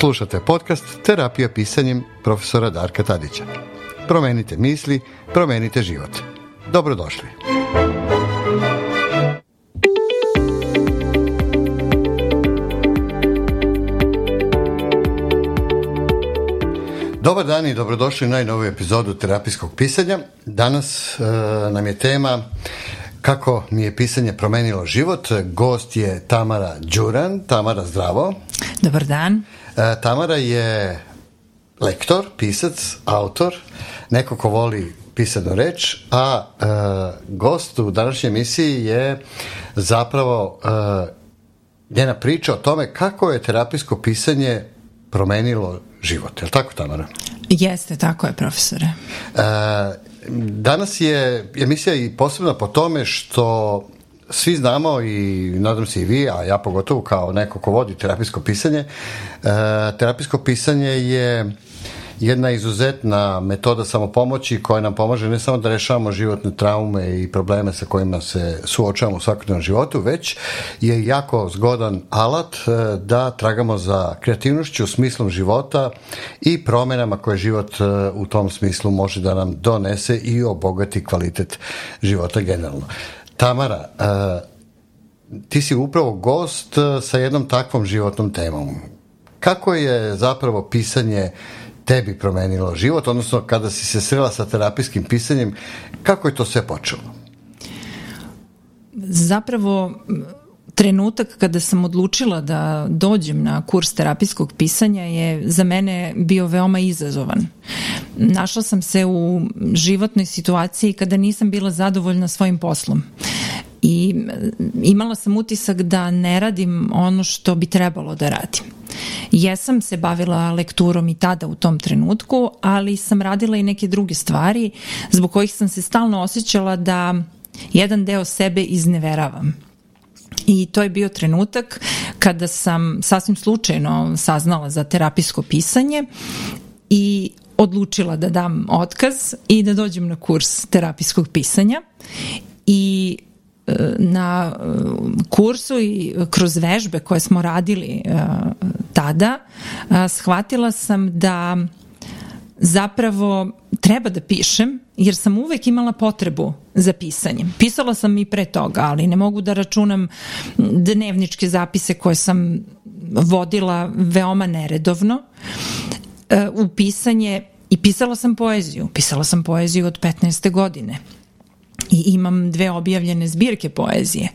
Slušate podcast Terapija pisanjem profesora Darka Tadića. Promenite misli, promenite život. Dobrodošli. Dobar dan i dobrodošli u najnoviju epizodu terapijskog pisanja. Danas e, nam je tema kako mi je pisanje promenilo život. Gost je Tamara Đuran. Tamara, zdravo. Dobar dan. E, Tamara je lektor, pisac, autor, neko ko voli pisanu reč, a e, gost u današnjoj emisiji je zapravo e, njena priča o tome kako je terapijsko pisanje promenilo život. Je li tako, Tamara? Jeste, tako je, profesore. E, danas je emisija i posebna po tome što svi znamo i nadam se i vi, a ja pogotovo kao neko ko vodi terapijsko pisanje, e, terapijsko pisanje je jedna izuzetna metoda samopomoći koja nam pomaže ne samo da rešavamo životne traume i probleme sa kojima se suočavamo u svakodnevnom životu, već je jako zgodan alat e, da tragamo za kreativnošću, smislom života i promenama koje život e, u tom smislu može da nam donese i obogati kvalitet života generalno. Tamara, uh, ti si upravo gost sa jednom takvom životnom temom. Kako je zapravo pisanje tebi promenilo život, odnosno kada si se srela sa terapijskim pisanjem, kako je to sve počelo? Zapravo, trenutak kada sam odlučila da dođem na kurs terapijskog pisanja je za mene bio veoma izazovan. Našla sam se u životnoj situaciji kada nisam bila zadovoljna svojim poslom i imala sam utisak da ne radim ono što bi trebalo da radim. Jesam se bavila lekturom i tada u tom trenutku, ali sam radila i neke druge stvari zbog kojih sam se stalno osjećala da jedan deo sebe izneveravam. I to je bio trenutak kada sam sasvim slučajno saznala za terapijsko pisanje i odlučila da dam otkaz i da dođem na kurs terapijskog pisanja. I na e, kursu i kroz vežbe koje smo radili e, tada e, shvatila sam da zapravo treba da pišem jer sam uvek imala potrebu za pisanjem. Pisala sam i pre toga, ali ne mogu da računam dnevničke zapise koje sam vodila veoma neredovno u pisanje i pisala sam poeziju. Pisala sam poeziju od 15. godine i imam dve objavljene zbirke poezije.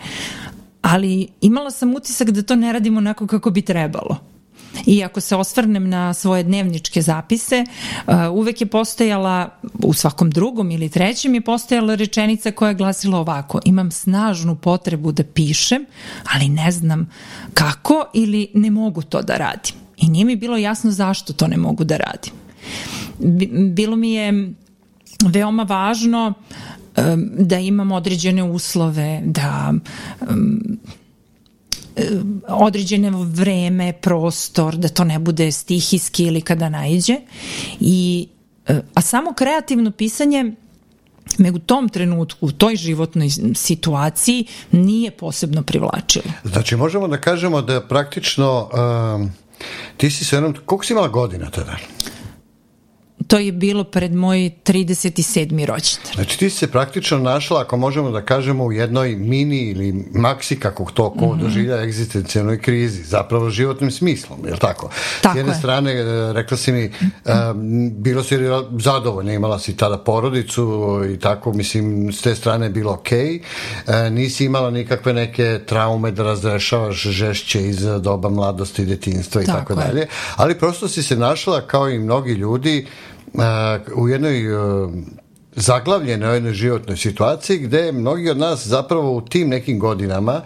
Ali imala sam utisak da to ne radim onako kako bi trebalo. I ako se osvrnem na svoje dnevničke zapise, uh, uvek je postojala, u svakom drugom ili trećem je postojala rečenica koja je glasila ovako, imam snažnu potrebu da pišem, ali ne znam kako ili ne mogu to da radim. I nije mi bilo jasno zašto to ne mogu da radim. Bilo mi je veoma važno uh, da imam određene uslove, da određene vreme, prostor, da to ne bude stihijski ili kada najđe. I, a samo kreativno pisanje me u tom trenutku, u toj životnoj situaciji nije posebno privlačilo. Znači možemo da kažemo da praktično um, ti si se jednom, koliko si imala godina tada? To je bilo pred moj 37. rođendan. Znači ti se praktično našla, ako možemo da kažemo, u jednoj mini ili maksi, kako to ko mm -hmm. doživlja egzistencijalnoj krizi, zapravo životnim smislom, je li tako? tako S jedne je. strane, e, rekla si mi, um, bilo si zadovoljna, imala si tada porodicu i tako, mislim, s te strane je bilo okej, okay. E, nisi imala nikakve neke traume da razrešavaš žešće iz doba mladosti i detinstva i tako, tako dalje, ali prosto si se našla, kao i mnogi ljudi, u jednoj uh, zaglavljenoj jednoj životnoj situaciji gde mnogi od nas zapravo u tim nekim godinama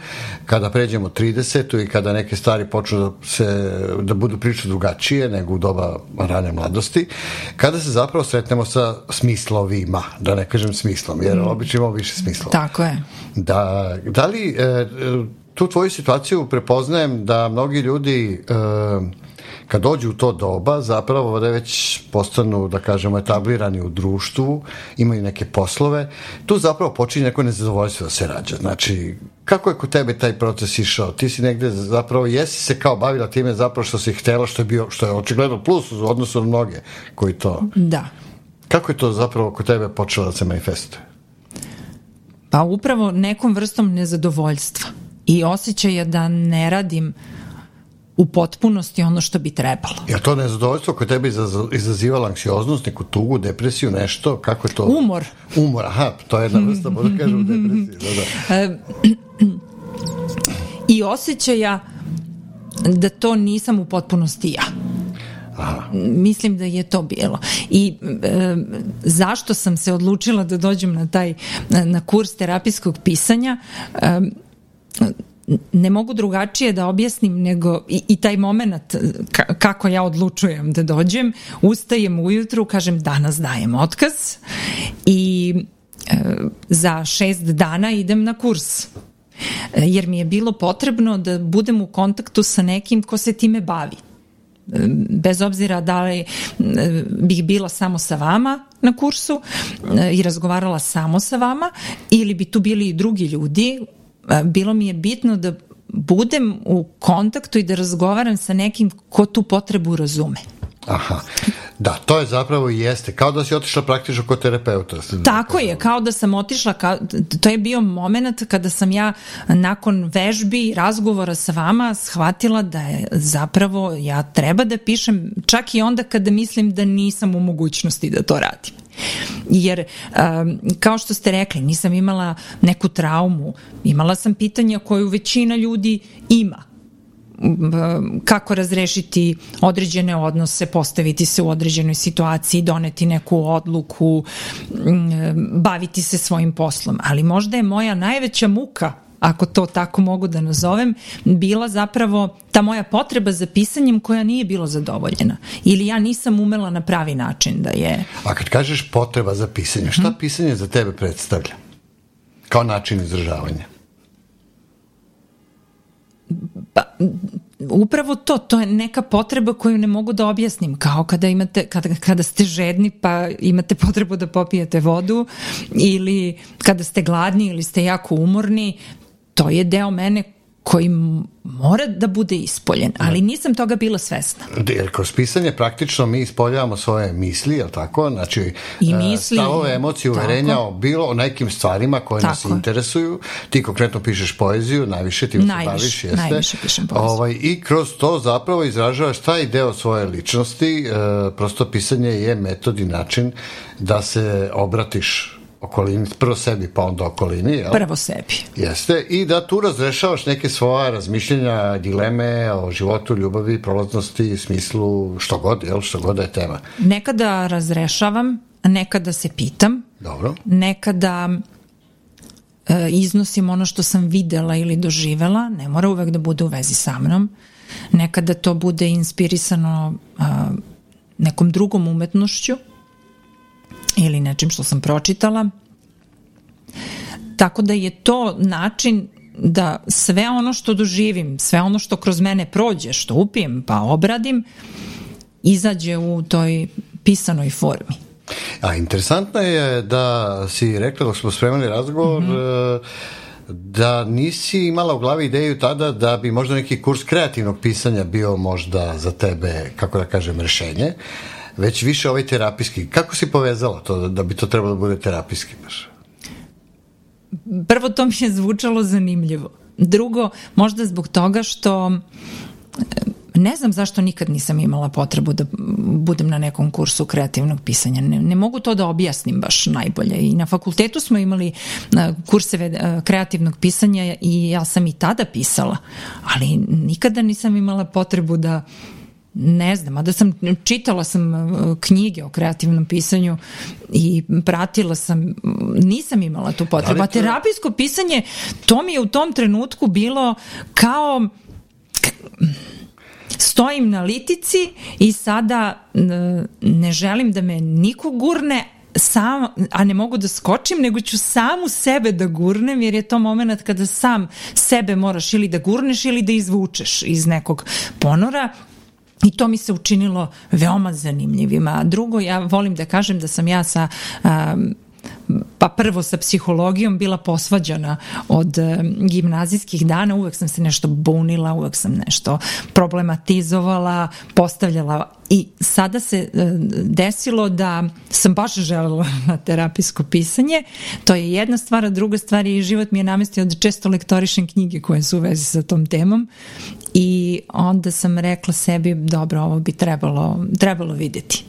kada pređemo 30. i kada neke stvari počnu da, se, da budu priče drugačije nego u doba rane mladosti, kada se zapravo sretnemo sa smislovima, da ne kažem smislom, jer mm. obično imamo više smislova. Tako je. Da, da li e, tu tvoju situaciju prepoznajem da mnogi ljudi e, kad dođu u to doba, zapravo da već postanu, da kažemo, etablirani u društvu, imaju neke poslove, tu zapravo počinje neko nezadovoljstvo da se rađa. Znači, kako je kod tebe taj proces išao? Ti si negde zapravo, jesi se kao bavila time zapravo što si htela, što je, bio, što je očigledno plus u odnosu na mnoge koji to... Da. Kako je to zapravo kod tebe počelo da se manifestuje? Pa upravo nekom vrstom nezadovoljstva i osjećaja da ne radim u potpunosti ono što bi trebalo. Je to nezadovoljstvo koje tebi izazivala anksioznost, neku tugu, depresiju, nešto? Kako je to? Umor. Umor, aha, to je jedna vrsta, možda kažem, depresije. Da, da. I osjećaja da to nisam u potpunosti ja. Aha. Mislim da je to bilo. I e, zašto sam se odlučila da dođem na taj na kurs terapijskog pisanja? E, ne mogu drugačije da objasnim nego i, i taj moment kako ja odlučujem da dođem, ustajem ujutru, kažem danas dajem otkaz i e, za šest dana idem na kurs. E, jer mi je bilo potrebno da budem u kontaktu sa nekim ko se time bavi. E, bez obzira da li e, bih bila samo sa vama na kursu i razgovarala samo sa vama ili bi tu bili i drugi ljudi bilo mi je bitno da budem u kontaktu i da razgovaram sa nekim ko tu potrebu razume. Aha. Da, to je zapravo i jeste. Kao da si otišla praktično kod terapeuta. Tako je, kao da sam otišla, kao, to je bio moment kada sam ja nakon vežbi i razgovora sa vama shvatila da je zapravo ja treba da pišem čak i onda kada mislim da nisam u mogućnosti da to radim. Jer, um, kao što ste rekli, nisam imala neku traumu, imala sam pitanja koju većina ljudi ima kako razrešiti određene odnose, postaviti se u određenoj situaciji, doneti neku odluku, baviti se svojim poslom. Ali možda je moja najveća muka ako to tako mogu da nazovem, bila zapravo ta moja potreba za pisanjem koja nije bila zadovoljena. Ili ja nisam umela na pravi način da je... A kad kažeš potreba za pisanje, šta hmm. pisanje za tebe predstavlja? Kao način izražavanja? Pa, upravo to, to je neka potreba koju ne mogu da objasnim, kao kada imate, kada, kada ste žedni pa imate potrebu da popijete vodu ili kada ste gladni ili ste jako umorni, to je deo mene koji mora da bude ispoljen, ali nisam toga bila svesna. Jer kroz pisanje praktično mi ispoljavamo svoje misli, je tako? Znači, I e, misli, stavove, emocije, uverenja o bilo o nekim stvarima koje tako. nas interesuju. Ti konkretno pišeš poeziju, najviše ti najviše, se baviš, jeste? Najviše pišem poeziju. Ovaj, I kroz to zapravo izražavaš taj deo svoje ličnosti, e, prosto pisanje je metod i način da se obratiš okolini, prvo sebi pa onda okolini, jel? Prvo sebi. Jeste, i da tu razrešavaš neke svoja razmišljenja, dileme o životu, ljubavi, prolaznosti, smislu, što god, jel, što god da je tema. Nekada razrešavam, nekada se pitam. Dobro. Nekada e, iznosim ono što sam videla ili doživela, ne mora uvek da bude u vezi sa mnom. Nekada to bude inspirisano e, nekom drugom umetnošću, ili nečim što sam pročitala. Tako da je to način da sve ono što doživim, sve ono što kroz mene prođe, što upijem pa obradim, izađe u toj pisanoj formi. A interesantno je da si rekla dok smo spremali razgovor mm -hmm da nisi imala u glavi ideju tada da bi možda neki kurs kreativnog pisanja bio možda za tebe, kako da kažem, rešenje, već više ovaj terapijski. Kako si povezala to da bi to trebalo da bude terapijski baš? Prvo to mi je zvučalo zanimljivo. Drugo, možda zbog toga što ne znam zašto nikad nisam imala potrebu da budem na nekom kursu kreativnog pisanja. Ne, ne mogu to da objasnim baš najbolje. I na fakultetu smo imali kurseve kreativnog pisanja i ja sam i tada pisala, ali nikada nisam imala potrebu da ne znam, a da sam čitala sam uh, knjige o kreativnom pisanju i pratila sam, nisam imala tu potrebu. Da a terapijsko pisanje, to mi je u tom trenutku bilo kao stojim na litici i sada uh, ne želim da me niko gurne, sam, a ne mogu da skočim, nego ću samu sebe da gurnem, jer je to moment kada sam sebe moraš ili da gurneš ili da izvučeš iz nekog ponora I to mi se učinilo veoma zanimljivima. Drugo, ja volim da kažem da sam ja sa um, pa prvo sa psihologijom bila posvađana od e, gimnazijskih dana, uvek sam se nešto bunila, uvek sam nešto problematizovala, postavljala. I sada se e, desilo da sam baš želela na terapijsko pisanje, to je jedna stvar, a druga stvar je i život mi je namestio da često lektorišem knjige koje su u vezi sa tom temom. I onda sam rekla sebi, dobro, ovo bi trebalo, trebalo videti.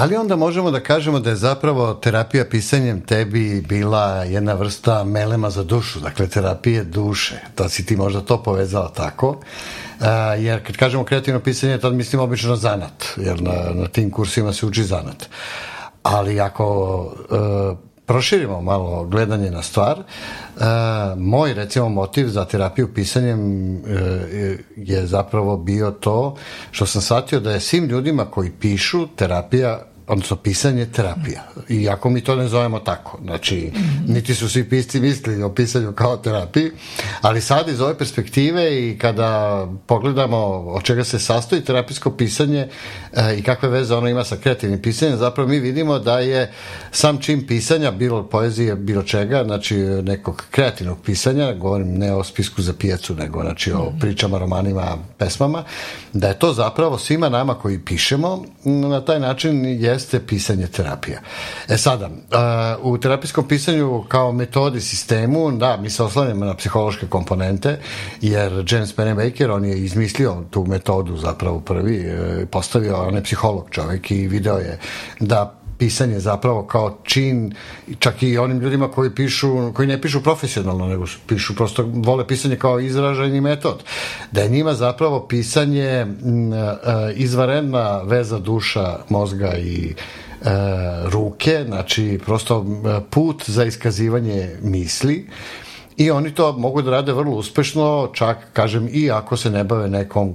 Da li onda možemo da kažemo da je zapravo terapija pisanjem tebi bila jedna vrsta melema za dušu, dakle terapije duše, da si ti možda to povezala tako, uh, jer kad kažemo kreativno pisanje, tad mislim obično na zanat, jer na, na tim kursima se uči zanat. Ali ako uh, proširimo malo gledanje na stvar, uh, moj recimo motiv za terapiju pisanjem uh, je zapravo bio to što sam shvatio da je svim ljudima koji pišu terapija odnosno pisanje terapija. Iako mi to ne zovemo tako. Znači, niti su svi pisci mislili o pisanju kao terapiji, ali sad iz ove perspektive i kada pogledamo od čega se sastoji terapijsko pisanje e, i kakve veze ono ima sa kreativnim pisanjem, zapravo mi vidimo da je sam čin pisanja, bilo poezije, bilo čega, znači nekog kreativnog pisanja, govorim ne o spisku za pijacu, nego znači o pričama, romanima, pesmama, da je to zapravo svima nama koji pišemo na taj način je jeste pisanje terapija. E sada, uh, u terapijskom pisanju kao metodi sistemu, da, mi se oslanjamo na psihološke komponente, jer James Pennebaker, on je izmislio tu metodu zapravo prvi, uh, postavio, on je psiholog čovek i video je da pisanje zapravo kao čin čak i onim ljudima koji pišu koji ne pišu profesionalno nego pišu prosto vole pisanje kao izražajni metod. Da je njima zapravo pisanje e, izvaredna veza duša mozga i e, ruke znači prosto put za iskazivanje misli i oni to mogu da rade vrlo uspešno čak kažem i ako se ne bave nekom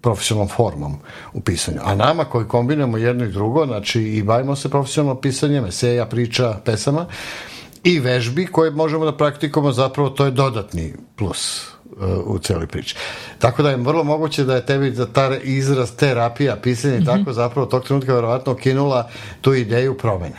profesionalnom formom u pisanju. A nama koji kombinujemo jedno i drugo, znači i bavimo se profesionalno pisanjem, eseja, priča, pesama i vežbi koje možemo da praktikujemo, zapravo to je dodatni plus uh, u celoj priči. Tako da je vrlo moguće da je tebi za ta izraz terapija, pisanje i mm -hmm. tako zapravo tog trenutka verovatno kinula tu ideju promene.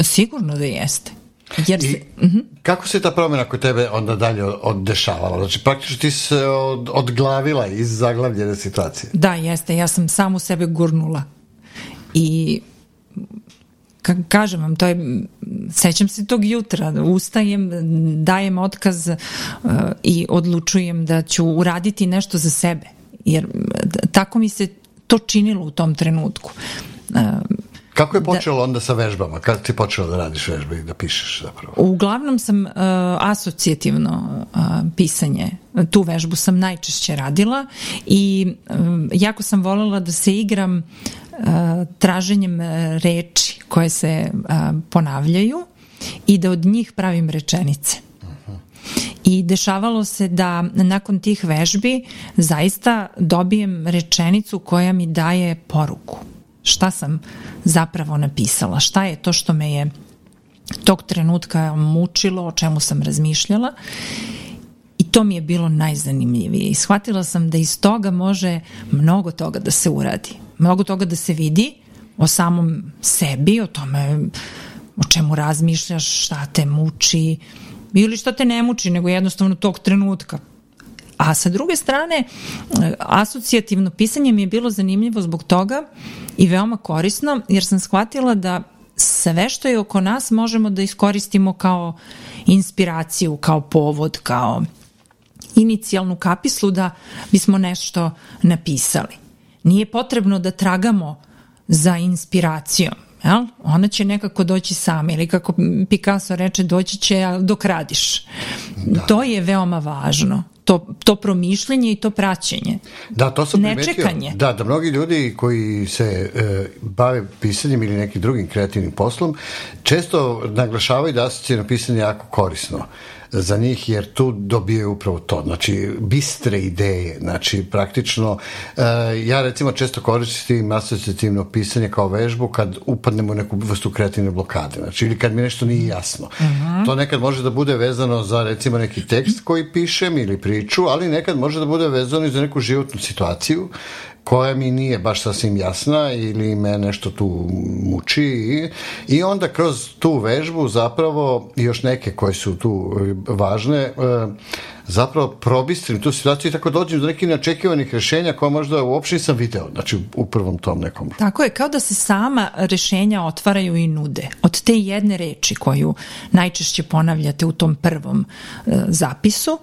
Sigurno da jeste. Jer se, I, mhm. -huh. Kako se ta promjena kod tebe onda dalje oddešavala? Znači, praktično ti se od, odglavila iz zaglavljene situacije. Da, jeste. Ja sam samu sebe gurnula. I ka, kažem vam, to je, sećam se tog jutra, ustajem, dajem otkaz uh, i odlučujem da ću uraditi nešto za sebe. Jer tako mi se to činilo u tom trenutku. Uh, Kako je da- počelo da, onda sa vežbama? Kako ti počelo da radiš vežbe i da pišeš zapravo? Uglavnom sam uh, asocijativno uh, pisanje. Tu vežbu sam najčešće radila i uh, jako sam voljela da se igram uh, traženjem reči koje se uh, ponavljaju i da od njih pravim rečenice. I dešavalo se da nakon tih vežbi zaista dobijem rečenicu koja mi daje poruku šta sam zapravo napisala, šta je to što me je tog trenutka mučilo, o čemu sam razmišljala. I to mi je bilo najzanimljivije. I shvatila sam da iz toga može mnogo toga da se uradi, mnogo toga da se vidi o samom sebi, o tome o čemu razmišljaš, šta te muči ili šta te ne muči, nego jednostavno tog trenutka A sa druge strane, asocijativno pisanje mi je bilo zanimljivo zbog toga i veoma korisno, jer sam shvatila da sve što je oko nas možemo da iskoristimo kao inspiraciju, kao povod, kao inicijalnu kapislu da bismo nešto napisali. Nije potrebno da tragamo za inspiracijom. Jel? Ona će nekako doći sama ili kako Picasso reče doći će dok radiš. Da. To je veoma važno to, to promišljenje i to praćenje. Da, to sam primetio. Nečekanje. Da, da mnogi ljudi koji se e, bave pisanjem ili nekim drugim kreativnim poslom često naglašavaju da asocijalno pisanje jako korisno. za njih jer tu dobijaju upravo to, znači bistre ideje, znači praktično uh, ja recimo često koristim asocijativno pisanje kao vežbu kad upadnemo u neku vrstu kreativne blokade, znači ili kad mi nešto nije jasno. Uh mhm. -huh. To nekad može da bude vezano za recimo neki tekst koji pišem ili priču, ali nekad može da bude vezano i za neku životnu situaciju koja mi nije baš sasvim jasna ili me nešto tu muči i, onda kroz tu vežbu zapravo još neke koje su tu važne e, zapravo probistrim tu situaciju i tako dođem do nekih neočekivanih rešenja koja možda uopšte nisam video, znači u prvom tom nekom. Tako je, kao da se sama rešenja otvaraju i nude. Od te jedne reči koju najčešće ponavljate u tom prvom e, zapisu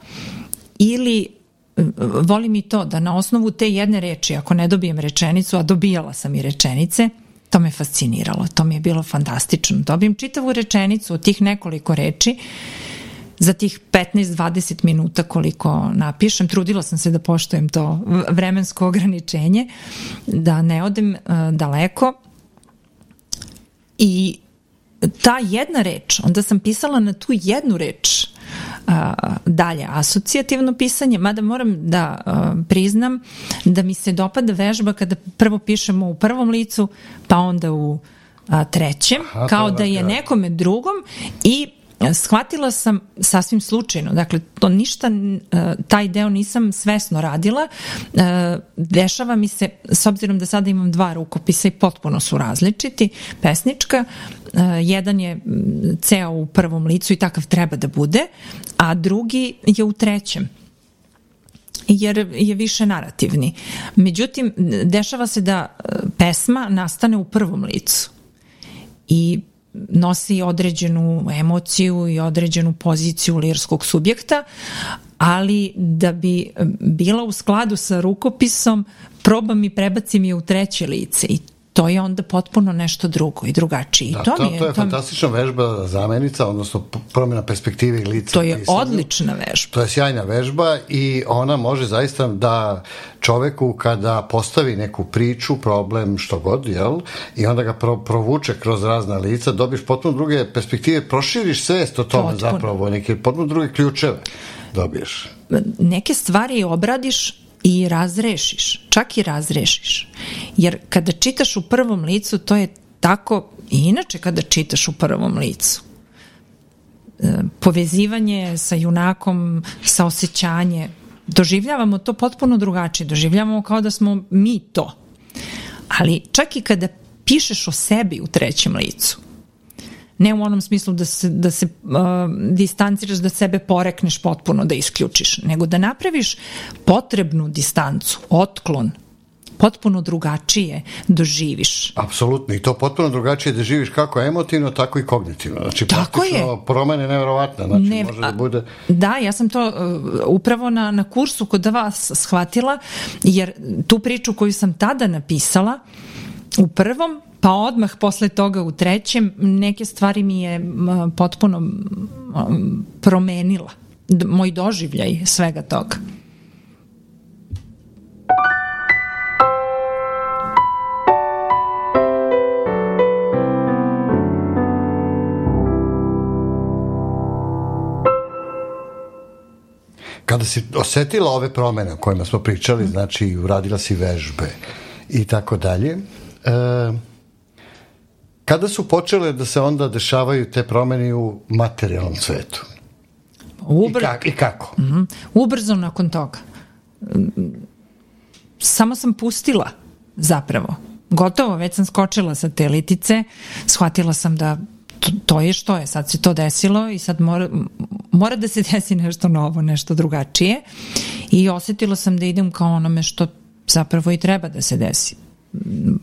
ili volim i to da na osnovu te jedne reči, ako ne dobijem rečenicu, a dobijala sam i rečenice, to me fasciniralo, to mi je bilo fantastično. Dobijem čitavu rečenicu od tih nekoliko reči za tih 15-20 minuta koliko napišem. Trudila sam se da poštojem to vremensko ograničenje, da ne odem uh, daleko i ta jedna reč, onda sam pisala na tu jednu reč a, dalje asocijativno pisanje, mada moram da a, priznam da mi se dopada vežba kada prvo pišemo u prvom licu, pa onda u a, trećem, Aha, kao da je nekome drugom i shvatila sam sasvim slučajno, dakle to ništa, taj deo nisam svesno radila, dešava mi se, s obzirom da sada imam dva rukopisa i potpuno su različiti, pesnička, jedan je ceo u prvom licu i takav treba da bude, a drugi je u trećem jer je više narativni. Međutim, dešava se da pesma nastane u prvom licu i nosi određenu emociju i određenu poziciju lirskog subjekta, ali da bi bila u skladu sa rukopisom, probam i prebacim je u treće lice i to je onda potpuno nešto drugo i drugačije. Da, to, to, mi je, to je to fantastična vežba zamenica, odnosno promjena perspektive i lica. To je pisanja. odlična vežba. To je sjajna vežba i ona može zaista da čoveku kada postavi neku priču, problem, što god, jel? I onda ga pro, provuče kroz razna lica, dobiš potpuno druge perspektive, proširiš svest o tome potpuno. zapravo, neke potpuno druge ključeve dobiješ. Neke stvari obradiš i razrešiš, čak i razrešiš. Jer kada čitaš u prvom licu, to je tako i inače kada čitaš u prvom licu. E, povezivanje sa junakom, sa osjećanje, doživljavamo to potpuno drugačije, doživljavamo kao da smo mi to. Ali čak i kada pišeš o sebi u trećem licu, ne u onom smislu da se, da se uh, distanciraš, da sebe porekneš potpuno, da isključiš, nego da napraviš potrebnu distancu, otklon, potpuno drugačije doživiš. Apsolutno, i to potpuno drugačije da živiš kako emotivno, tako i kognitivno. Znači, tako je. promene nevjerovatna, znači ne, može da bude... Da, ja sam to uh, upravo na, na kursu kod vas shvatila, jer tu priču koju sam tada napisala, u prvom pa odmah posle toga u trećem neke stvari mi je potpuno promenila moj doživljaj svega toga. Kada si osetila ove promene o kojima smo pričali, znači uradila si vežbe i tako dalje, e, Kada su počele da se onda dešavaju te promene u materijalnom svetu? Ubr... I, kak, I kako? Mm -hmm. Ubrzo nakon toga. Samo sam pustila zapravo. Gotovo, već sam skočila sa te litice, shvatila sam da to, to je što je, sad se to desilo i sad mora, mora da se desi nešto novo, nešto drugačije i osetila sam da idem kao onome što zapravo i treba da se desi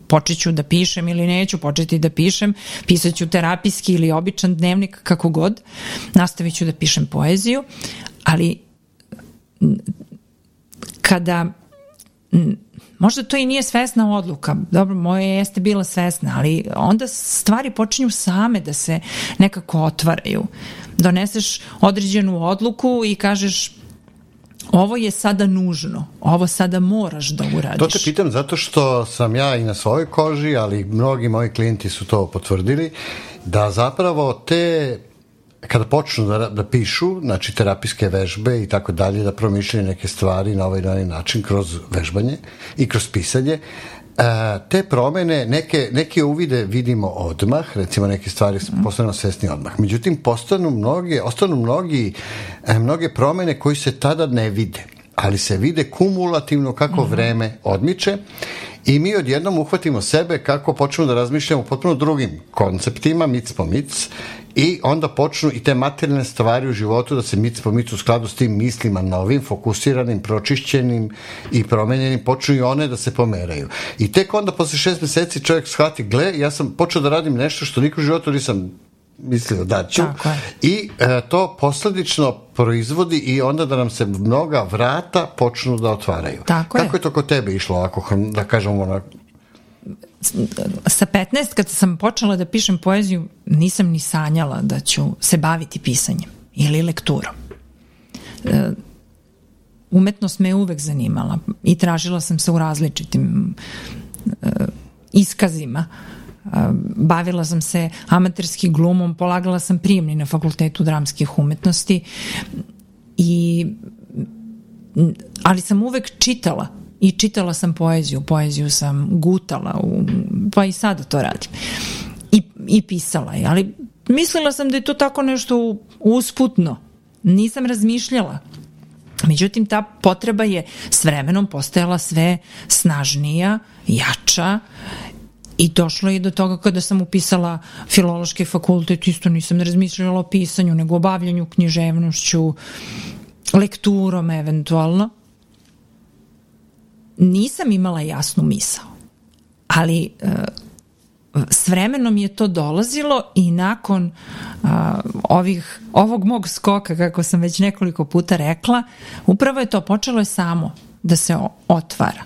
počeću da pišem ili neću početi da pišem, pisaću terapijski ili običan dnevnik, kako god, nastavit ću da pišem poeziju, ali kada možda to i nije svesna odluka, dobro, moje jeste bila svesna, ali onda stvari počinju same da se nekako otvaraju. Doneseš određenu odluku i kažeš ovo je sada nužno, ovo sada moraš da uradiš. To te pitam zato što sam ja i na svojoj koži, ali mnogi moji klijenti su to potvrdili, da zapravo te kada počnu da, da pišu, znači terapijske vežbe i tako dalje, da promišljaju neke stvari na ovaj, na ovaj način kroz vežbanje i kroz pisanje, E, te promene, neke, neke uvide vidimo odmah, recimo neke stvari mm. postanu svesni odmah. Međutim, postanu mnoge, ostanu mnogi, e, mnoge promene koji se tada ne vide, ali se vide kumulativno kako mm. vreme odmiče i mi odjednom uhvatimo sebe kako počnemo da razmišljamo potpuno drugim konceptima, mic po mic i onda počnu i te materijalne stvari u životu da se mic po mic u skladu s tim mislima novim, fokusiranim, pročišćenim i promenjenim, počnu i one da se pomeraju. I tek onda posle šest meseci čovjek shvati, gle, ja sam počeo da radim nešto što nikog u životu nisam mislio da ću i e, to posledično proizvodi i onda da nam se mnoga vrata počnu da otvaraju. Tako Kako je. je to kod tebe išlo, ako da kažemo ono, sa 15 kad sam počela da pišem poeziju nisam ni sanjala da ću se baviti pisanjem ili lekturom. E, umetnost me je uvek zanimala i tražila sam se u različitim e, iskazima. E, bavila sam se amaterski glumom, polagala sam prijemni na fakultetu dramskih umetnosti i ali sam uvek čitala i čitala sam poeziju, poeziju sam gutala, u, pa i sada to radim. I, i pisala je, ali mislila sam da je to tako nešto usputno. Nisam razmišljala. Međutim, ta potreba je s vremenom postajala sve snažnija, jača I došlo je do toga kada sam upisala filološki fakultet, isto nisam razmišljala o pisanju, nego o bavljanju književnošću, lekturom eventualno nisam imala jasnu misao, ali uh, s vremenom je to dolazilo i nakon uh, ovih, ovog mog skoka, kako sam već nekoliko puta rekla, upravo je to počelo je samo da se otvara.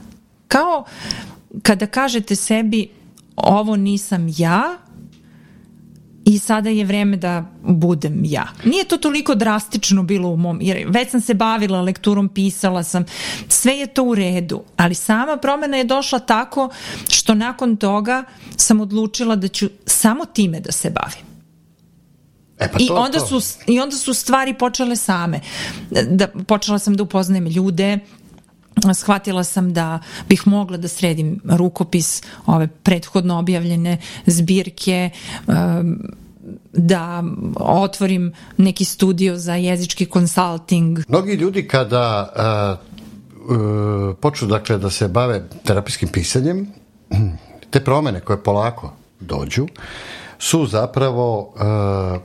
Kao kada kažete sebi ovo nisam ja, i sada je vreme da budem ja. Nije to toliko drastično bilo u mom, jer već sam se bavila lekturom, pisala sam, sve je to u redu, ali sama promena je došla tako što nakon toga sam odlučila da ću samo time da se bavim. E pa I, onda to. Su, I onda su stvari počele same. Da, počela sam da upoznajem ljude, shvatila sam da bih mogla da sredim rukopis ove prethodno objavljene zbirke um, da otvorim neki studio za jezički konsulting. Mnogi ljudi kada uh, uh, počnu dakle da se bave terapijskim pisanjem, te promene koje polako dođu su zapravo uh,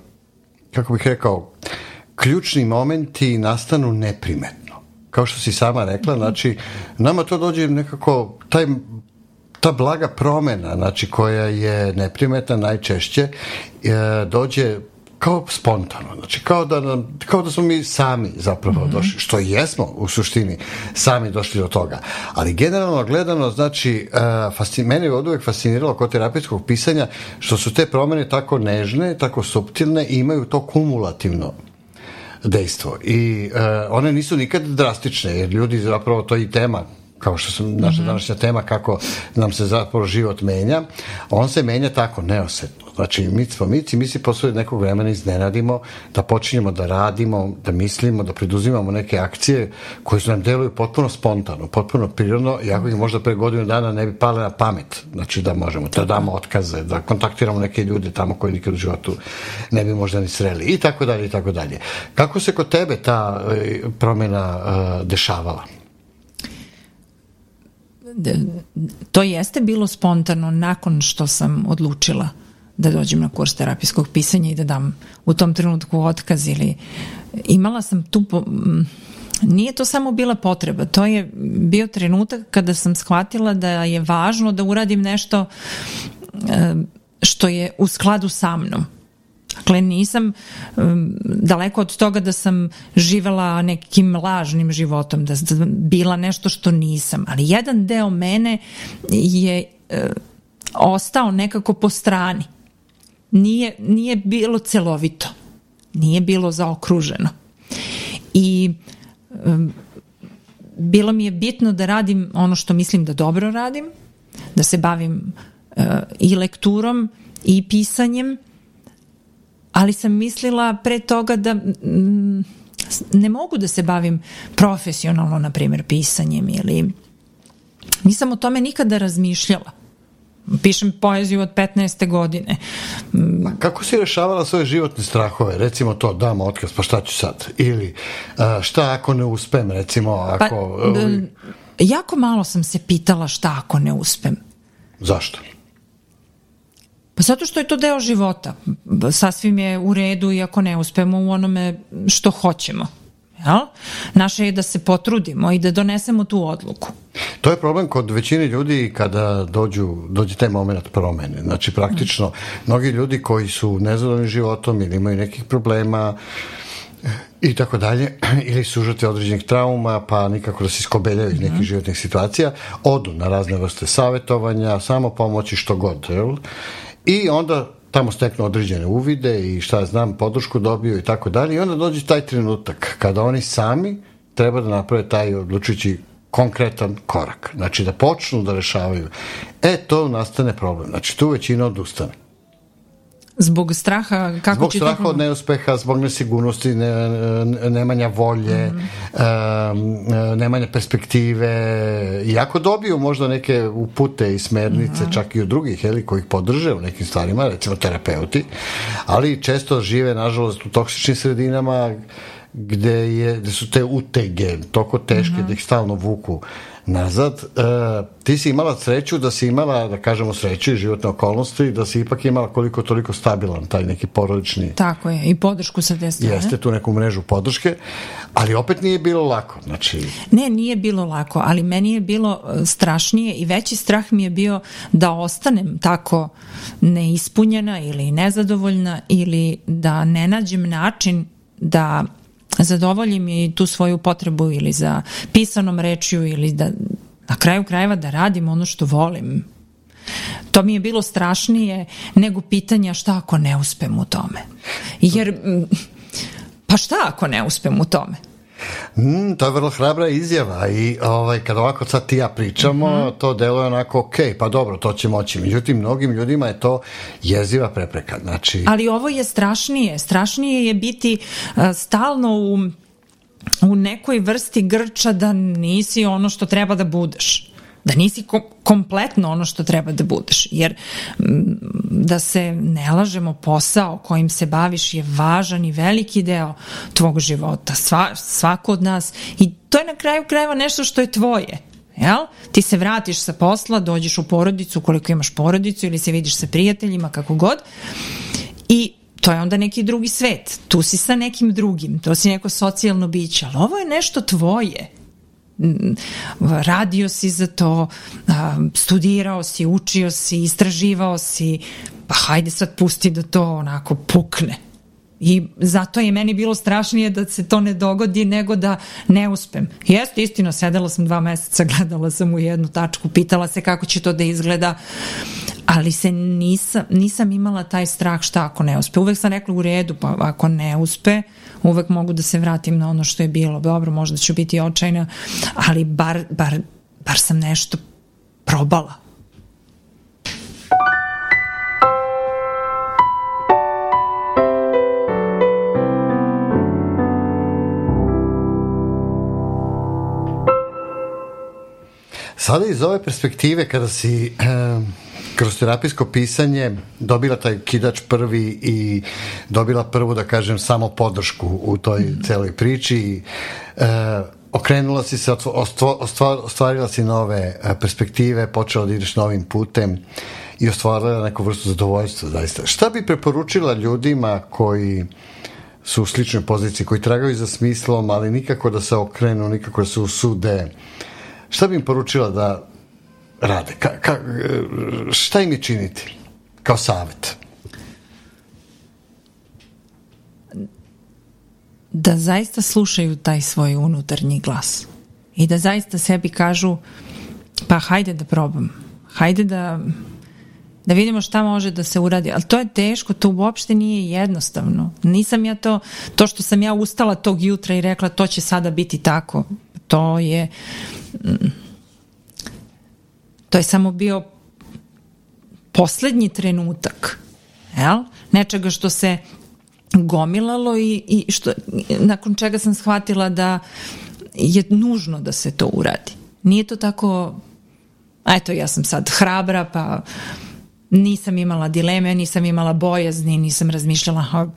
kako bih rekao ključni momenti nastanu neprimetno kao što si sama rekla, znači, nama to dođe nekako, taj ta blaga promena, znači koja je neprimetna najčešće, e, dođe kao spontano, znači kao da, nam, kao da smo mi sami zapravo mm -hmm. došli, što jesmo u suštini sami došli do toga. Ali generalno gledano, znači, uh, fascin, mene je od uvek fasciniralo kod terapijskog pisanja što su te promene tako nežne, tako subtilne i imaju to kumulativno dejstvo. I uh, one nisu nikad drastične, jer ljudi zapravo to i tema kao što sam naša -hmm. današnja tema kako nam se zapravo život menja, on se menja tako neosetno. Znači, mic po mic i mi se posle nekog vremena iznenadimo da počinjemo da radimo, da mislimo, da preduzimamo neke akcije koje su nam deluju potpuno spontano, potpuno prirodno, iako ih možda pre godinu dana ne bi pale na pamet. Znači, da možemo, da damo otkaze, da kontaktiramo neke ljude tamo koji nikad u životu ne bi možda ni sreli i tako dalje i tako dalje. Kako se kod tebe ta e, promjena uh, dešavala? to jeste bilo spontano nakon što sam odlučila da dođem na kurs terapijskog pisanja i da dam u tom trenutku otkaz ili imala sam tu po, nije to samo bila potreba, to je bio trenutak kada sam shvatila da je važno da uradim nešto što je u skladu sa mnom. Dakle, nisam daleko od toga da sam živela nekim lažnim životom, da sam bila nešto što nisam, ali jedan deo mene je uh, ostao nekako po strani. Nije, nije bilo celovito, nije bilo zaokruženo. I um, bilo mi je bitno da radim ono što mislim da dobro radim, da se bavim uh, i lekturom i pisanjem, ali sam mislila pre toga da mm, ne mogu da se bavim profesionalno, na primjer, pisanjem ili nisam o tome nikada razmišljala. Pišem poeziju od 15. godine. A kako si rešavala svoje životne strahove? Recimo to, dam otkaz, pa šta ću sad? Ili šta ako ne uspem, recimo, pa, ako... Pa, jako malo sam se pitala šta ako ne uspem. Zašto? Pa zato što je to deo života. Sasvim je u redu i ako ne uspemo u onome što hoćemo. Jel? Naše je da se potrudimo i da donesemo tu odluku. To je problem kod većine ljudi kada dođu, dođe taj moment promene. Znači, praktično, mnogi ljudi koji su nezadovoljni životom ili imaju nekih problema, i tako dalje, ili su žrtve određenih trauma, pa nikako da se iskobeljaju iz nekih -hmm. životnih situacija, odu na razne vrste savetovanja, samo pomoći što god, jel? I onda tamo steknu određene uvide i šta znam, podršku dobiju i tako dalje i onda dođe taj trenutak kada oni sami treba da naprave taj odlučujući konkretan korak. Znači da počnu da rešavaju. E, to nastane problem. Znači tu većina odustane. Zbog straha kako zbog će straha to... od neuspeha, zbog nesigurnosti, ne, nemanja volje, mm -hmm. um, nemanja perspektive. Iako dobiju možda neke upute i smernice, mm -hmm. čak i od drugih, heli, koji ih podrže u nekim stvarima, recimo terapeuti, ali često žive, nažalost, u toksičnim sredinama gde, je, gde su te utege toliko teške mm -hmm. da ih stalno vuku nazad, uh, ti si imala sreću da si imala, da kažemo sreću i životne okolnosti, da si ipak imala koliko toliko stabilan taj neki porodični... Tako je, i podršku sa te strane. Jeste tu neku mrežu podrške, ali opet nije bilo lako. Znači... Ne, nije bilo lako, ali meni je bilo e, strašnije i veći strah mi je bio da ostanem tako neispunjena ili nezadovoljna ili da ne nađem način da zadovoljim i tu svoju potrebu ili za pisanom rečju ili da na kraju krajeva da radim ono što volim. To mi je bilo strašnije nego pitanja šta ako ne uspem u tome. Jer, pa šta ako ne uspem u tome? Mm, to je vrlo hrabra izjava i ovaj, kada ovako sad ti ja pričamo, mm -hmm. to deluje onako ok, pa dobro, to će moći. Međutim, mnogim ljudima je to jeziva prepreka. Znači... Ali ovo je strašnije. Strašnije je biti uh, stalno u u nekoj vrsti grča da nisi ono što treba da budeš da nisi kom kompletno ono što treba da budeš. Jer da se ne lažemo, posao kojim se baviš je važan i veliki deo tvog života. Sva, svako od nas. I to je na kraju krajeva nešto što je tvoje. Jel? Ti se vratiš sa posla, dođeš u porodicu, koliko imaš porodicu ili se vidiš sa prijateljima, kako god. I to je onda neki drugi svet. Tu si sa nekim drugim, to si neko socijalno biće, ali ovo je nešto tvoje radio si za to, studirao si, učio si, istraživao si, pa hajde sad pusti da to onako pukne. I zato je meni bilo strašnije da se to ne dogodi nego da ne uspem. Jeste, istina, sedela sam dva meseca, gledala sam u jednu tačku, pitala se kako će to da izgleda, ali se nisam, nisam imala taj strah šta ako ne uspe. Uvek sam rekla u redu, pa ako ne uspe, uvek mogu da se vratim na ono što je bilo. Dobro, možda ću biti očajna, ali bar, bar, bar sam nešto probala. Sada iz ove perspektive kada si eh, kroz terapijsko pisanje dobila taj kidač prvi i dobila prvu, da kažem, samo podršku u toj mm. celoj priči e, okrenula si se, ostvarila si nove e, perspektive, počela da ideš novim putem i ostvarila neku vrstu zadovoljstva, zaista. Šta bi preporučila ljudima koji su u sličnoj poziciji, koji tragaju za smislom, ali nikako da se okrenu, nikako da se usude. Šta bi im poručila da rade? Ka, ka, šta im je činiti kao savet? Da zaista slušaju taj svoj unutarnji glas i da zaista sebi kažu pa hajde da probam, hajde da da vidimo šta može da se uradi, ali to je teško, to uopšte nije jednostavno. Nisam ja to, to što sam ja ustala tog jutra i rekla to će sada biti tako, to je To je samo bio poslednji trenutak jel? nečega što se gomilalo i, i što, nakon čega sam shvatila da je nužno da se to uradi. Nije to tako, eto ja sam sad hrabra pa nisam imala dileme, nisam imala bojazni, nisam razmišljala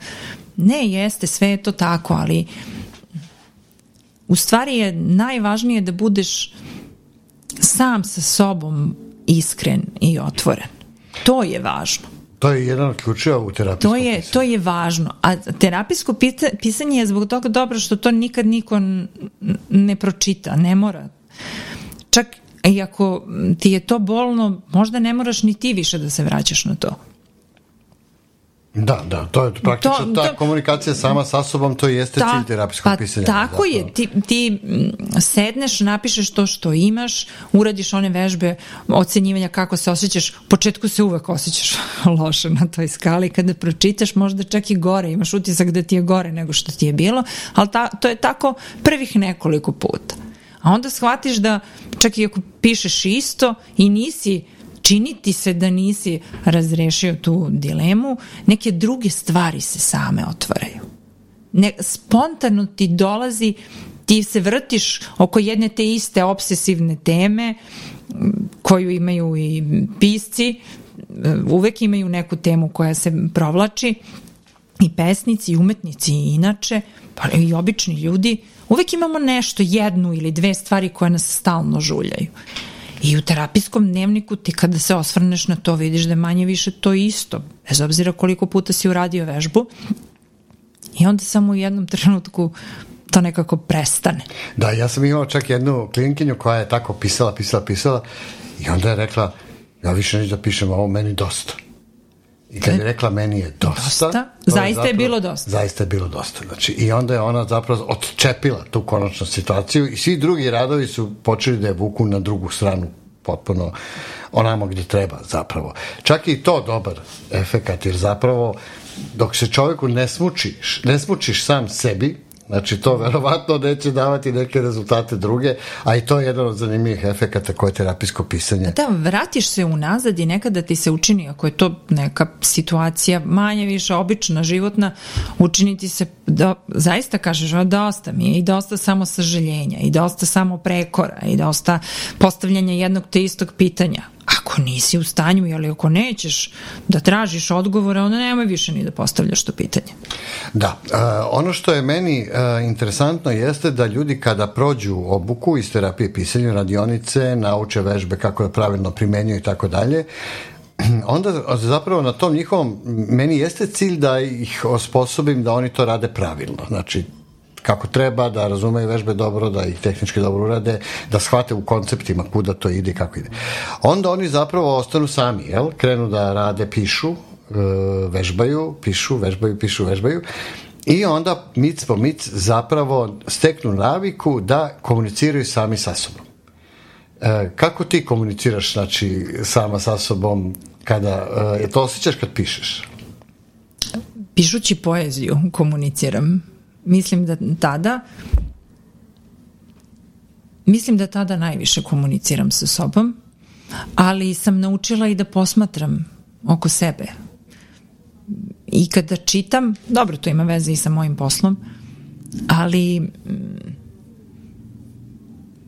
ne, jeste, sve je to tako, ali u stvari je najvažnije da budeš sam sa sobom iskren i otvoren. To je važno. To je jedan od ključeva u terapijskom to je, pisanju. To je važno. A terapijsko pisanje je zbog toga dobro što to nikad niko ne pročita, ne mora. Čak i ako ti je to bolno, možda ne moraš ni ti više da se vraćaš na to. Da, da, to je praktično to, ta to, komunikacija sama sa sobom, to jeste ta, cilj terapijskog pa pisanja. Tako zapravo. je, ti, ti sedneš, napišeš to što imaš, uradiš one vežbe ocenjivanja kako se osjećaš, u početku se uvek osjećaš loše na toj skali, kada pročitaš možda čak i gore, imaš utisak da ti je gore nego što ti je bilo, ali ta, to je tako prvih nekoliko puta. A onda shvatiš da čak i ako pišeš isto i nisi čini ti se da nisi razrešio tu dilemu, neke druge stvari se same otvaraju. Ne, spontano ti dolazi, ti se vrtiš oko jedne te iste obsesivne teme koju imaju i pisci, uvek imaju neku temu koja se provlači i pesnici i umetnici i inače, pa i obični ljudi, uvek imamo nešto, jednu ili dve stvari koje nas stalno žuljaju. I u terapijskom dnevniku ti kada se osvrneš na to vidiš da je manje više to isto, bez obzira koliko puta si uradio vežbu i onda samo u jednom trenutku to nekako prestane. Da, ja sam imao čak jednu klinkinju koja je tako pisala, pisala, pisala i onda je rekla ja više neću da pišem ovo, meni dosta. I kad je rekla meni je dosta, dosta? zaista je, zapravo, je bilo dosta. Zaista je bilo dosta. Znači, I onda je ona zapravo odčepila tu konačnu situaciju i svi drugi radovi su počeli da je vuku na drugu stranu potpuno onamo gde treba zapravo. Čak i to dobar efekat, jer zapravo dok se čoveku ne smučiš, ne smučiš sam sebi, Znači, to verovatno neće davati neke rezultate druge, a i to je jedan od zanimljivih efekata koje je terapijsko pisanje. Da, vratiš se unazad i nekada ti se učini, ako je to neka situacija manje više obična, životna, učini ti se da zaista kažeš, a dosta mi je i dosta samo sažaljenja i dosta samo prekora i dosta postavljanja jednog te istog pitanja ako nisi u stanju ili ako nećeš da tražiš odgovore, onda nemoj više ni da postavljaš to pitanje. Da, uh, ono što je meni uh, interesantno jeste da ljudi kada prođu obuku iz terapije pisanja radionice, nauče vežbe kako da pravilno primenjuju i tako dalje, onda zapravo na tom njihovom, meni jeste cilj da ih osposobim da oni to rade pravilno. Znači, kako treba, da razumeju vežbe dobro, da ih tehnički dobro urade, da shvate u konceptima kuda to ide i kako ide. Onda oni zapravo ostanu sami, jel? Krenu da rade, pišu, e, vežbaju, pišu, vežbaju, pišu, vežbaju i onda mic po mic zapravo steknu naviku da komuniciraju sami sa sobom. E, kako ti komuniciraš znači sama sa sobom kada e, to osjećaš kad pišeš? Pišući poeziju komuniciram mislim da tada mislim da tada najviše komuniciram sa sobom, ali sam naučila i da posmatram oko sebe. I kada čitam, dobro, to ima veze i sa mojim poslom, ali mm,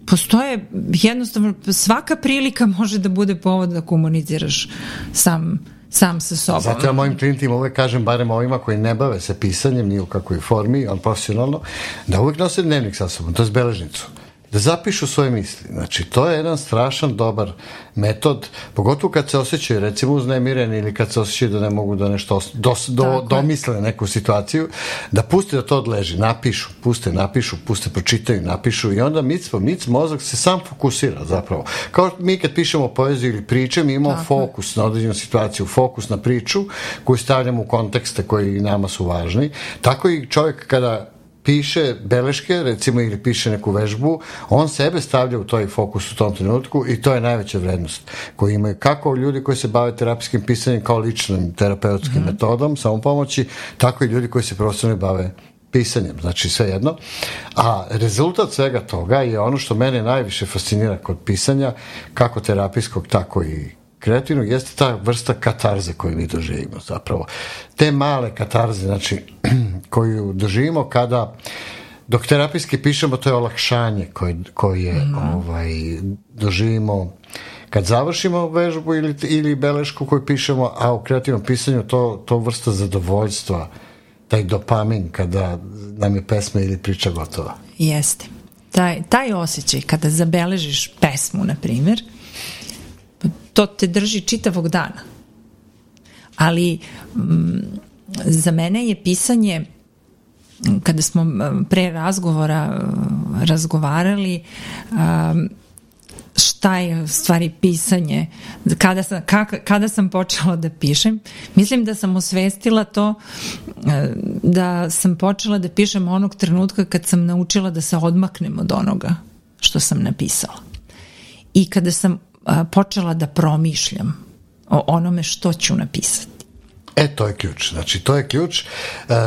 postoje jednostavno svaka prilika može da bude povod da komuniciraš sam sam sa sobom. Zato ja mojim klijentima uvek kažem, barem ovima koji ne bave se pisanjem, ni u kakvoj formi, ali profesionalno, da uvek nose dnevnik sa sobom, to je beležnicu da zapišu svoje misli. Znači, to je jedan strašan dobar metod, pogotovo kad se osjećaju recimo uznemireni ili kad se osjećaju da ne mogu da nešto dos, do, domisle neku situaciju, da puste da to odleži, napišu, puste, napišu, puste, pročitaju, napišu i onda mic po mic mozak se sam fokusira zapravo. Kao mi kad pišemo poeziju ili priče, mi imamo Tako. fokus na određenu situaciju, fokus na priču koju stavljamo u kontekste koji nama su važni. Tako i čovjek kada piše beleške, recimo, ili piše neku vežbu, on sebe stavlja u toj fokus u tom trenutku i to je najveća vrednost koju imaju kako ljudi koji se bave terapijskim pisanjem kao ličnim terapeutskim mm. metodom, samopomoći, tako i ljudi koji se profesionalno bave pisanjem, znači sve jedno. A rezultat svega toga je ono što mene najviše fascinira kod pisanja, kako terapijskog, tako i kreativnog jeste ta vrsta katarze koju mi doživimo zapravo. Te male katarze, znači, koju doživimo kada dok terapijski pišemo, to je olakšanje koje, koje mm. ovaj, doživimo kad završimo vežbu ili, ili belešku koju pišemo, a u kreativnom pisanju to, to vrsta zadovoljstva, taj dopamin kada nam je pesma ili priča gotova. Jeste. Taj, taj osjećaj kada zabeležiš pesmu, na primjer, to te drži čitavog dana. Ali m, mm, za mene je pisanje kada smo pre razgovora razgovarali šta je stvari pisanje kada sam, kak, kada sam počela da pišem mislim da sam osvestila to da sam počela da pišem onog trenutka kad sam naučila da se odmaknem od onoga što sam napisala i kada sam počela da promišljam o onome što ću napisati. E, to je ključ. Znači, to je ključ.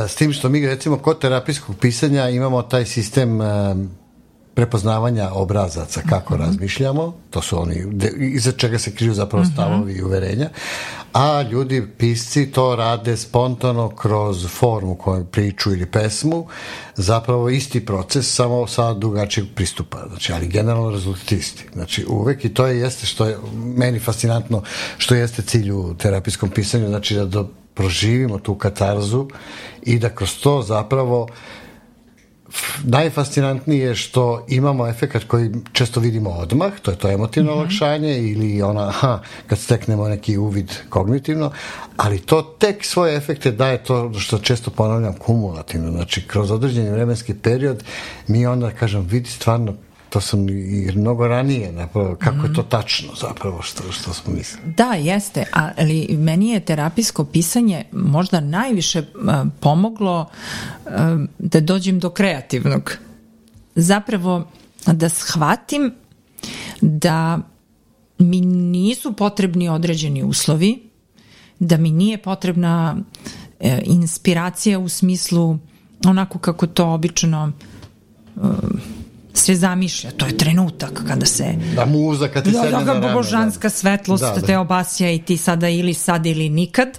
S tim što mi, recimo, kod terapijskog pisanja imamo taj sistem prepoznavanja obrazaca kako -hmm. razmišljamo, to su oni iza čega se križu zapravo mhm. stavovi i uverenja, a ljudi pisci to rade spontano kroz formu koju priču ili pesmu, zapravo isti proces, samo sa drugačijeg pristupa, znači, ali generalno rezultat isti. Znači, uvek i to je jeste što je meni fascinantno, što jeste cilj u terapijskom pisanju, znači da do, proživimo tu katarzu i da kroz to zapravo uh, najfascinantnije je što imamo efekat koji često vidimo odmah, to je to emotivno mm -hmm. olakšanje ili ona, ha, kad steknemo neki uvid kognitivno, ali to tek svoje efekte daje to što često ponavljam kumulativno, znači kroz određeni vremenski period mi onda, kažem, vidi stvarno to sam i mnogo ranije napravo, kako je to tačno zapravo što, što smo mislili. Da, jeste, ali meni je terapijsko pisanje možda najviše uh, pomoglo uh, da dođem do kreativnog. Zapravo da shvatim da mi nisu potrebni određeni uslovi, da mi nije potrebna uh, inspiracija u smislu onako kako to obično se zamišlja, to je trenutak kada se... Da muza kad ti da, sedne da, da, božanska da. svetlost da, da. te obasja i ti sada ili sad ili nikad,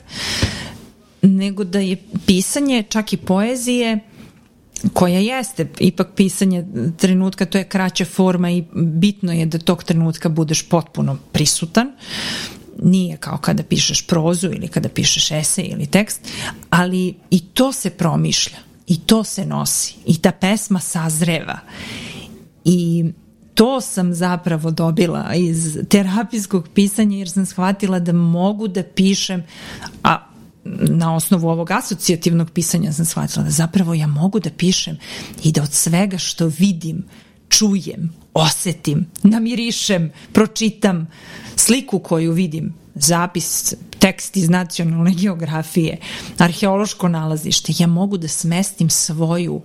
nego da je pisanje čak i poezije koja jeste ipak pisanje trenutka, to je kraća forma i bitno je da tog trenutka budeš potpuno prisutan nije kao kada pišeš prozu ili kada pišeš esej ili tekst, ali i to se promišlja i to se nosi i ta pesma sazreva I to sam zapravo dobila iz terapijskog pisanja jer sam shvatila da mogu da pišem, a na osnovu ovog asocijativnog pisanja sam shvatila da zapravo ja mogu da pišem i da od svega što vidim, čujem, osetim, namirišem, pročitam sliku koju vidim, zapis, tekst iz nacionalne geografije, arheološko nalazište, ja mogu da smestim svoju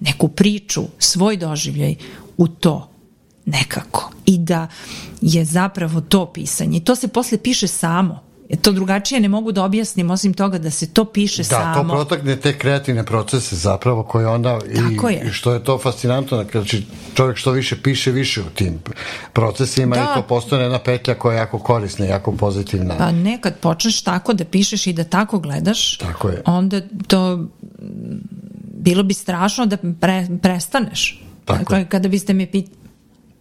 neku priču, svoj doživljaj u to nekako i da je zapravo to pisanje. To se posle piše samo. E, to drugačije ne mogu da objasnim osim toga da se to piše da, samo. Da, to protakne te kreativne procese zapravo koje onda i, je. i što je to fascinantno znači čovjek što više piše više u tim procesima da. i to postane jedna petlja koja je jako korisna, jako pozitivna. Pa nekad počneš tako da pišeš i da tako gledaš, tako je. onda to bilo bi strašno da pre, prestaneš. Tako dakle, kada biste me pitali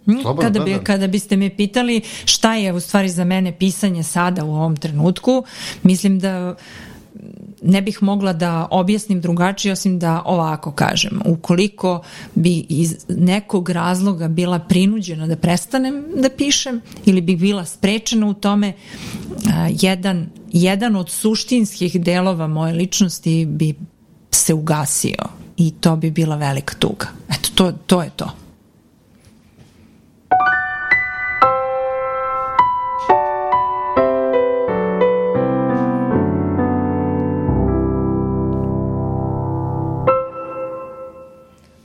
hm? Slobodno, kada, bi, da, da. kada biste me pitali šta je u stvari za mene pisanje sada u ovom trenutku, mislim da ne bih mogla da objasnim drugačije osim da ovako kažem. Ukoliko bi iz nekog razloga bila prinuđena da prestanem da pišem ili bih bila sprečena u tome, jedan, jedan od suštinskih delova moje ličnosti bi se ugasio i to bi bila velika tuga. Eto, to, to je to.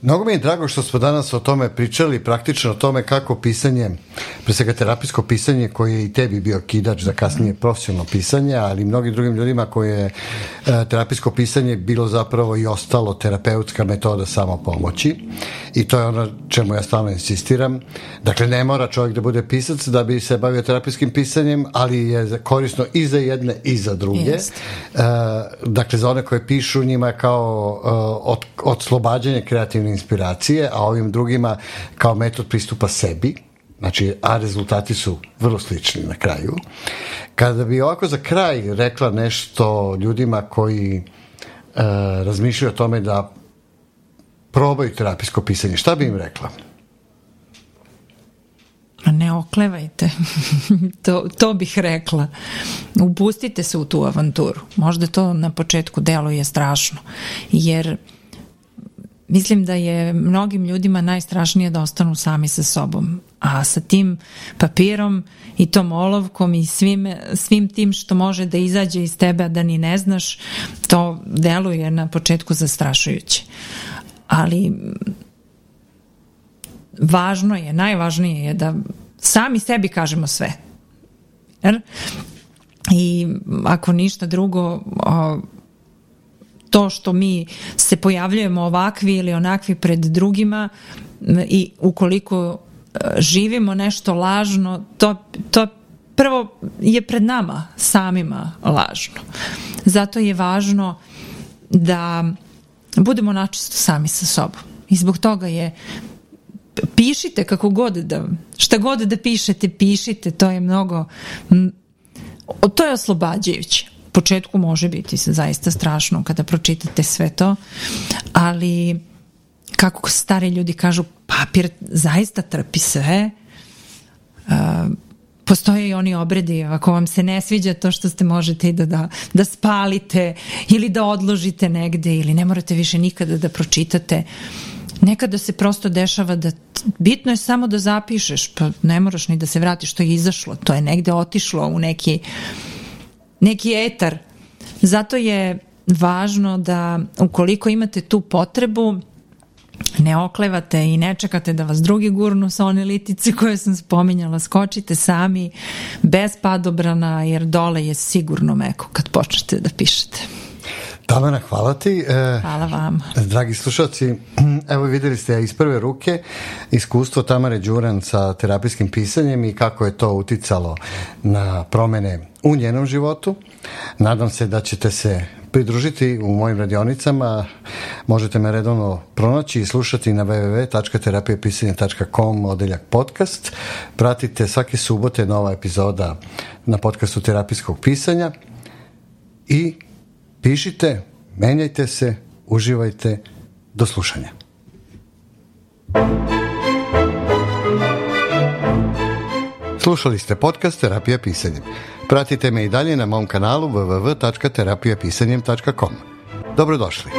Mnogo mi je drago što smo danas o tome pričali, praktično o tome kako pisanje pre svega terapijsko pisanje koje je i tebi bio kidač za kasnije profesionalno pisanje, ali i mnogim drugim ljudima koje je terapijsko pisanje bilo zapravo i ostalo terapeutska metoda samopomoći i to je ono čemu ja stalno insistiram. Dakle, ne mora čovjek da bude pisac da bi se bavio terapijskim pisanjem, ali je korisno i za jedne i za druge. Jest. E, dakle, za one koje pišu njima je kao e, od, odslobađanje kreativne inspiracije, a ovim drugima kao metod pristupa sebi, znači, a rezultati su vrlo slični na kraju. Kada bi ovako za kraj rekla nešto ljudima koji e, razmišljaju o tome da probaju terapijsko pisanje, šta bi im rekla? Ne oklevajte. to, to bih rekla. Upustite se u tu avanturu. Možda to na početku deluje strašno. Jer mislim da je mnogim ljudima najstrašnije da ostanu sami sa sobom. A sa tim papirom i tom olovkom i svim, svim tim što može da izađe iz tebe, da ni ne znaš, to deluje na početku zastrašujuće. Ali važno je, najvažnije je da sami sebi kažemo sve. Jer? I ako ništa drugo, o, to što mi se pojavljujemo ovakvi ili onakvi pred drugima i ukoliko e, živimo nešto lažno, to, to prvo je pred nama samima lažno. Zato je važno da budemo načisto sami sa sobom. I zbog toga je pišite kako god da, šta god da pišete, pišite, to je mnogo, to je oslobađajuće. Početku može biti se zaista strašno kada pročitate sve to, ali kako stari ljudi kažu, papir zaista trpi sve, uh, postoje i oni obredi, ako vam se ne sviđa to što ste možete i da, da, da spalite ili da odložite negde ili ne morate više nikada da pročitate. Nekada se prosto dešava da bitno je samo da zapišeš, pa ne moraš ni da se vratiš, to je izašlo, to je negde otišlo u neki, neki etar. Zato je važno da ukoliko imate tu potrebu, ne oklevate i ne čekate da vas drugi gurnu sa one litice koje sam spominjala, skočite sami bez padobrana jer dole je sigurno meko kad počnete da pišete. Tamara, hvala ti. E, hvala vam. Dragi slušalci, evo videli ste iz prve ruke iskustvo Tamare Đuran sa terapijskim pisanjem i kako je to uticalo na promene u njenom životu. Nadam se da ćete se pridružiti u mojim radionicama. Možete me redovno pronaći i slušati na www.terapijepisanje.com odeljak podcast. Pratite svake subote nova epizoda na podcastu terapijskog pisanja i pišite, menjajte se, uživajte, do slušanja. Slušali ste podcast Terapija pisanjem. Pratite me i dalje na mom kanalu www.terapijapisanjem.com. Dobrodošli.